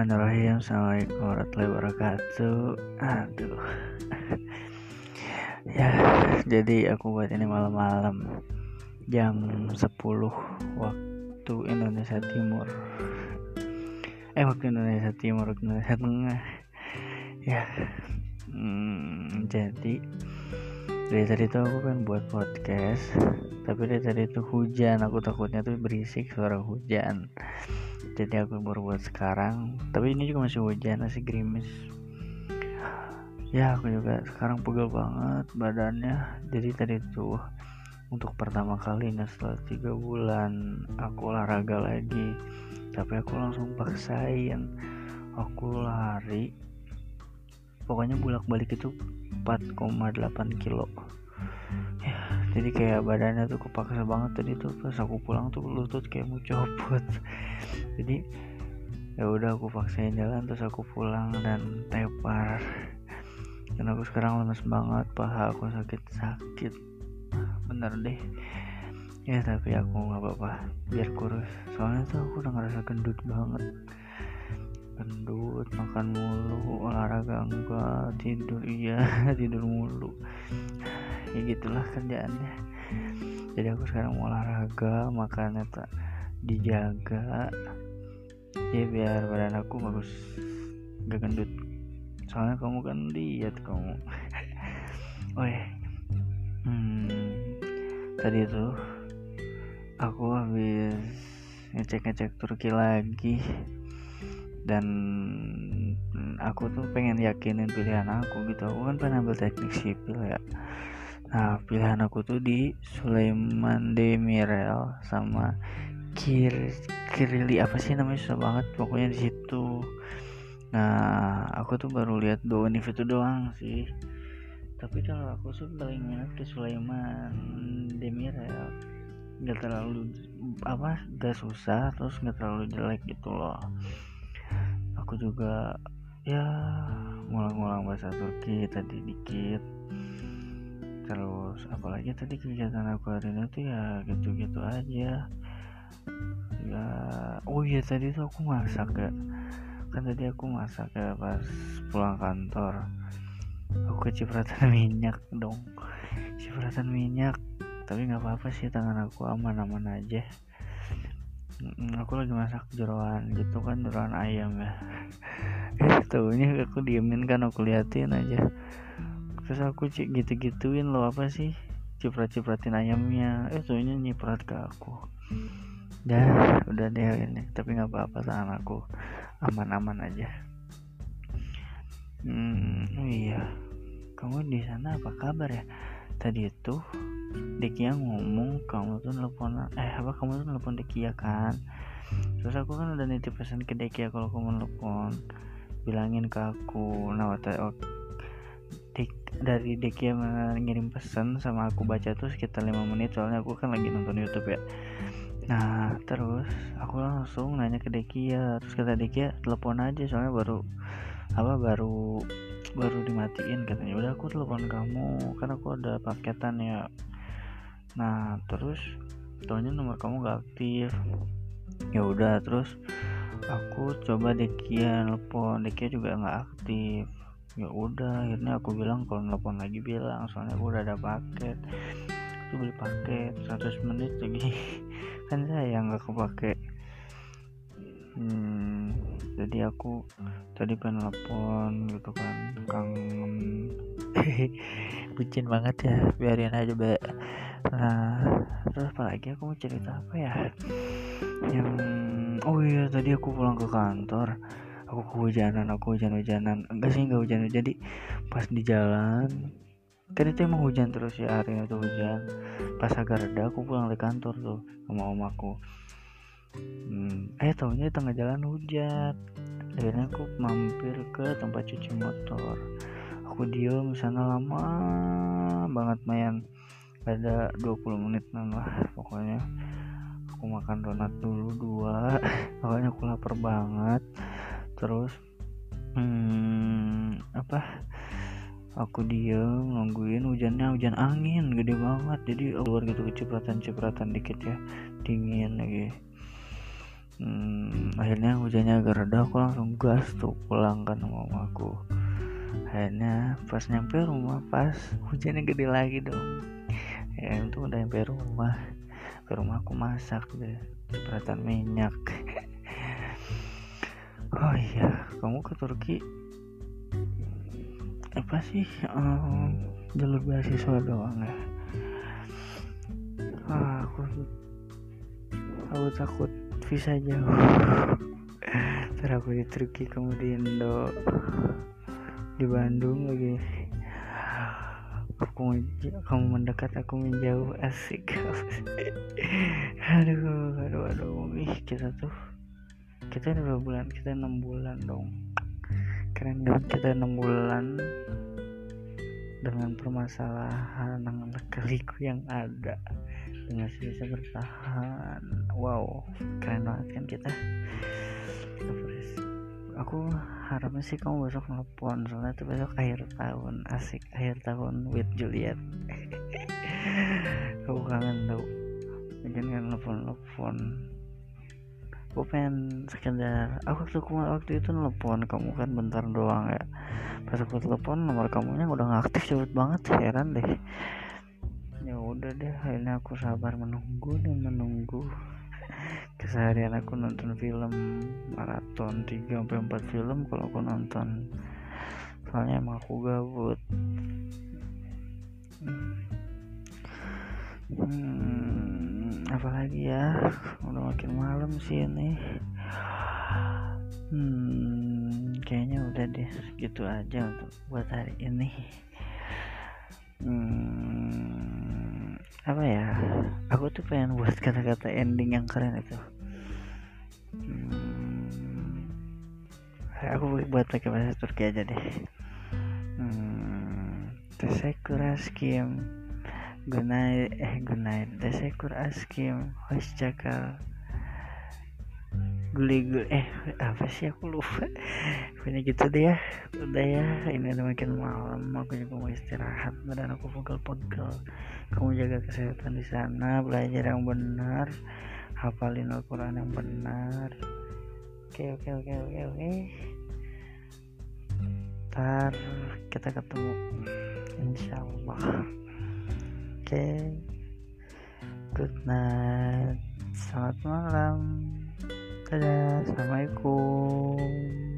Bismillahirrahmanirrahim. Assalamualaikum warahmatullahi wabarakatuh. Aduh. Ya jadi aku buat ini malam-malam. Jam 10 waktu Indonesia Timur. Eh waktu Indonesia Timur waktu Indonesia Tengah. Ya hmm, Jadi dari tadi tuh aku pengen buat podcast tapi dari tadi tuh hujan. Aku takutnya tuh berisik suara hujan jadi aku baru buat sekarang. Tapi ini juga masih hujan masih gerimis. Ya aku juga sekarang pegel banget badannya. Jadi tadi tuh untuk pertama kalinya setelah tiga bulan aku olahraga lagi. Tapi aku langsung paksain. Aku lari. Pokoknya bolak balik itu 4,8 kilo jadi kayak badannya tuh kepaksa banget tadi tuh. Pas aku pulang tuh lutut kayak mau copot. Jadi ya udah aku paksain jalan terus aku pulang dan tepar. Dan aku sekarang lemes banget paha aku sakit sakit bener deh. Ya tapi aku nggak apa-apa. Biar kurus. Soalnya tuh aku udah ngerasa gendut banget. Gendut makan mulu olahraga enggak tidur iya tidur mulu ya gitulah kerjaannya. Jadi aku sekarang mau olahraga makannya tak dijaga. Ya biar badan aku bagus gak gendut soalnya kamu kan lihat kamu. Oh ya hmm, tadi tuh aku habis ngecek-ngecek Turki lagi. Dan aku tuh pengen yakinin pilihan aku gitu. Aku kan pengen ambil teknik sipil ya Nah, pilihan aku tuh di Sulaiman Demirel sama Kir Kirili apa sih namanya susah banget pokoknya di situ. Nah, aku tuh baru lihat dua univ itu doang sih. Tapi kalau aku tuh paling minat ke Sulaiman Demirel. Gak terlalu apa gak susah terus gak terlalu jelek gitu loh. Aku juga ya ngulang-ngulang bahasa Turki tadi dikit terus apalagi tadi kegiatan aku hari ini tuh ya gitu-gitu aja. Ya oh iya tadi tuh aku masak ya kan tadi aku masak ya pas pulang kantor. Aku kecipratan minyak dong. Cipratan minyak. Tapi nggak apa-apa sih tangan aku aman-aman aja. Aku lagi masak jeroan gitu kan jeroan ayam ya. Tahunya aku diemin kan aku liatin aja terus aku cek gitu-gituin lo apa sih? Ciprat-cipratin ayamnya. Eh soalnya nyiprat ke aku. Dah udah deh ini. Tapi nggak apa-apa tangan aku. Aman-aman aja. Hmm oh iya. Kamu di sana apa kabar ya? Tadi itu Dekia ngomong kamu tuh nelfon eh apa kamu tuh nelfon Dekia kan? Terus aku kan udah nitip pesan ke Dekia kalau kamu nelfon bilangin ke aku. Nah waktu Dek, dari Deki yang ngirim pesan sama aku baca tuh sekitar 5 menit soalnya aku kan lagi nonton YouTube ya. Nah terus aku langsung nanya ke Deki ya terus kata Deki ya telepon aja soalnya baru apa baru baru dimatiin katanya. Udah aku telepon kamu kan aku ada paketan ya. Nah terus tahunya nomor kamu gak aktif. Ya udah terus aku coba Dekia nelpon. Dekia juga nggak aktif ya udah akhirnya aku bilang kalau nelfon lagi bilang soalnya aku udah ada paket. Aku beli paket 100 menit lagi. Kan saya nggak kepake. Hmm, jadi aku tadi pengen telepon gitu kan kangen. Bucin banget ya biarin aja be nah terus apa lagi aku mau cerita apa ya? Yang oh iya tadi aku pulang ke kantor aku kehujanan aku hujan-hujanan. Enggak sih enggak hujan. Jadi pas di jalan kan itu emang hujan terus ya hari itu hujan. Pas agak reda aku pulang dari kantor tuh sama om aku. Hmm, eh tahunya di tengah jalan hujan akhirnya aku mampir ke tempat cuci motor. Aku diem sana lama banget main. Ada 20 menit lah pokoknya. Aku makan donat dulu dua. Pokoknya aku lapar banget terus hmm, apa? Aku diem nungguin hujannya hujan angin gede banget. Jadi keluar gitu kecipratan cipratan dikit ya dingin lagi. Hmm, akhirnya hujannya agak reda aku langsung gas tuh pulang kan sama aku. Akhirnya pas nyampe rumah pas hujannya gede lagi dong. Ya itu udah nyampe rumah. Ke rumah aku masak deh cipratan minyak oh iya kamu ke Turki. Apa sih um, jalur beasiswa doang ya? Ah, aku aku takut visa jauh. Ntar aku di Turki kamu di Indo di Bandung lagi. Aku kamu mendekat aku menjauh asik. Aduh aduh aduh ih kita tuh kita udah bulan kita enam bulan dong. Keren dong kita enam bulan dengan permasalahan dengan keliku yang ada dengan bisa bertahan. Wow keren banget kan kita? Aku harapnya sih kamu besok nelfon soalnya itu besok akhir tahun asik akhir tahun with Juliet. Aku kangen tau. Mungkin kan nelfon nelfon aku pengen sekedar aku waktu waktu itu nelfon kamu kan bentar doang ya. Pas aku telepon nomor kamunya udah gak aktif cepet banget heran deh. Ya udah deh akhirnya aku sabar menunggu dan menunggu. Keseharian aku nonton film maraton 3 sampai 4 film kalau aku nonton. Soalnya emang aku gabut. Hmm, apalagi ya? Udah makin malam sih ini. Hmm, kayaknya udah deh gitu aja untuk buat hari ini. Hmm, apa ya? Aku tuh pengen buat kata-kata ending yang keren itu. Hmm, aku buat pakai bahasa Turki aja deh. Hmm, tesekur askim gunai eh gunai tesekur askim hoşçakal guli guli. Eh apa sih? Aku lupa. Pokoknya gitu deh ya. Udah ya ini udah makin malam. Aku juga mau istirahat. Badan aku pegel-pegel. Kamu jaga kesehatan di sana. Belajar yang benar. Hafalin Al-Quran yang benar. Oke oke oke oke oke. Ntar kita ketemu. Insyaallah oke. Good night. Selamat malam. Dadah, Assalamualaikum.